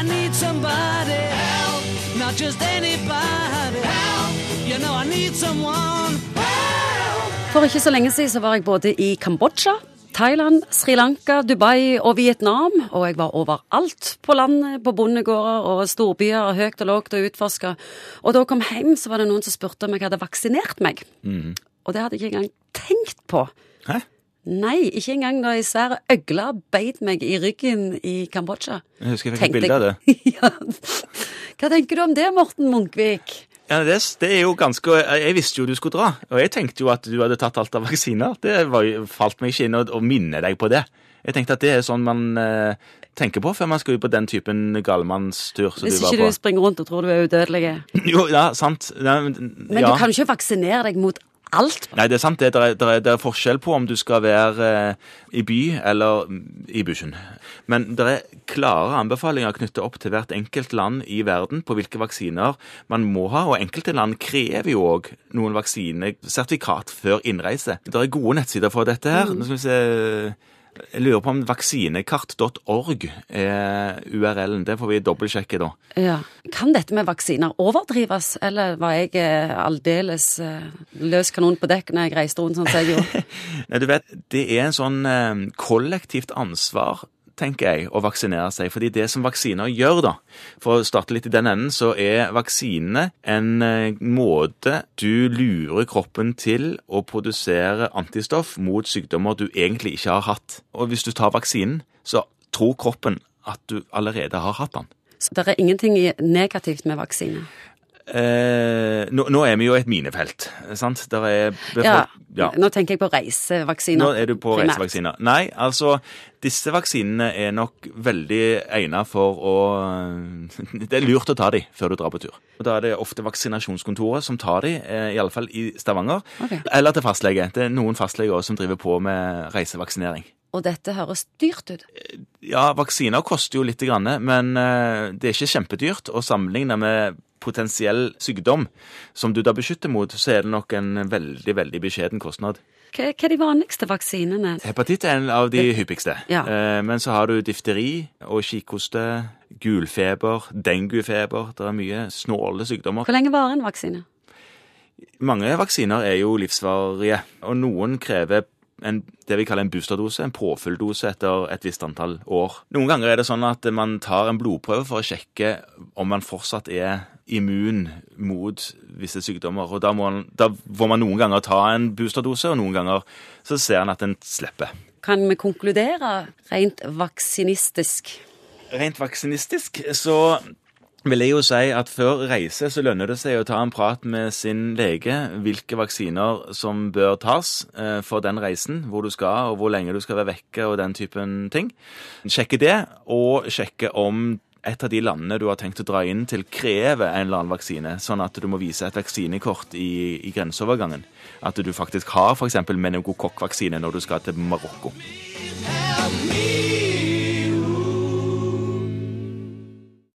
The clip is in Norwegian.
I need somebody help, not just anybody help. You know I need someone help. For ikke så lenge siden så var jeg både i Kambodsja, Thailand, Sri Lanka, Dubai og Vietnam. Og jeg var overalt på landet, på bondegårder og storbyer, høyt og lågt og utforska. Og da jeg kom hjem, så var det noen som spurte om jeg hadde vaksinert meg. Og det hadde jeg ikke engang tenkt på. Hæ? Nei, ikke engang da ei svær øgle beit meg i ryggen i Kambodsja. Jeg husker jeg fikk et bilde av det. ja. Hva tenker du om det, Morten Munkvik? Ja, det, det er jo ganske Jeg visste jo du skulle dra, og jeg tenkte jo at du hadde tatt alt av vaksiner. Det var, falt meg ikke inn å, å minne deg på det. Jeg tenkte at det er sånn man eh, tenker på før man skal ut på den typen galmannstur som Hvis du var ikke på. du springer rundt og tror du er udødelig. Jo, ja, sant. Ja, men Men du kan jo ikke vaksinere deg mot alt. Nei, det er sant. Det, er, det, er, det er forskjell på om du skal være eh, i by eller mm, i bushen. Men det er klare anbefalinger knyttet opp til hvert enkelt land i verden på hvilke vaksiner man må ha. Og enkelte land krever jo òg noen vaksinesertifikat før innreise. Det er gode nettsider for dette her. Nå skal vi se jeg lurer på om vaksinekart.org er URL-en. Det får vi dobbeltsjekke, da. Ja. Kan dette med vaksiner overdrives, eller var jeg eh, aldeles eh, løs kanon på dekk når jeg reiste rundt sånn som jeg gjorde? Nei, du vet, det er en sånn eh, kollektivt ansvar, tenker jeg, å vaksinere seg. Fordi det som vaksiner gjør, da, for å starte litt i den enden, så er vaksinene en eh, måte du lurer kroppen til å produsere antistoff mot sykdommer du egentlig ikke har hatt. Og hvis du tar vaksinen, så tror kroppen at du allerede har hatt den. Så det er ingenting negativt med vaksine. Eh, nå, nå er vi jo i et minefelt, sant? Der er Ja, ja. Nå tenker jeg på reisevaksiner. Nå er du på primært. reisevaksiner. Nei, altså disse vaksinene er nok veldig egnet for å Det er lurt å ta de før du drar på tur. Og Da er det ofte vaksinasjonskontoret som tar de, iallfall i alle fall i Stavanger. Okay. Eller til fastlege. Det er noen fastleger også som driver på med reisevaksinering. Og dette høres dyrt ut. Ja, vaksiner koster jo litt, grann, men eh, det er ikke kjempedyrt. å sammenligne med potensiell sykdom som du da beskytter mot, så er det nok en veldig, veldig beskjeden kostnad. Hva, hva er de vanligste vaksinene? Hepatitt er en av de hyppigste. Ja. Eh, men så har du difteri og kikhoste, gulfeber, denguefeber. Det er mye snåle sykdommer. Hvor lenge varer en vaksine? Mange vaksiner er jo livsvarige, og noen krever en, det vi kaller en boosterdose, en påfylldose etter et visst antall år. Noen ganger er det sånn at man tar en blodprøve for å sjekke om man fortsatt er immun mot visse sykdommer. og Da, må man, da får man noen ganger ta en boosterdose, og noen ganger så ser en at en slipper. Kan vi konkludere rent vaksinistisk? Rent vaksinistisk så vil jeg jo si at før reise så lønner det seg å ta en prat med sin lege hvilke vaksiner som bør tas eh, for den reisen, hvor du skal og hvor lenge du skal være vekke og den typen ting. Sjekke det, og sjekke om et av de landene du har tenkt å dra inn til, krever en eller annen vaksine, sånn at du må vise et vaksinekort i, i grenseovergangen. At du faktisk har f.eks. meningokokkvaksine når du skal til Marokko. Help me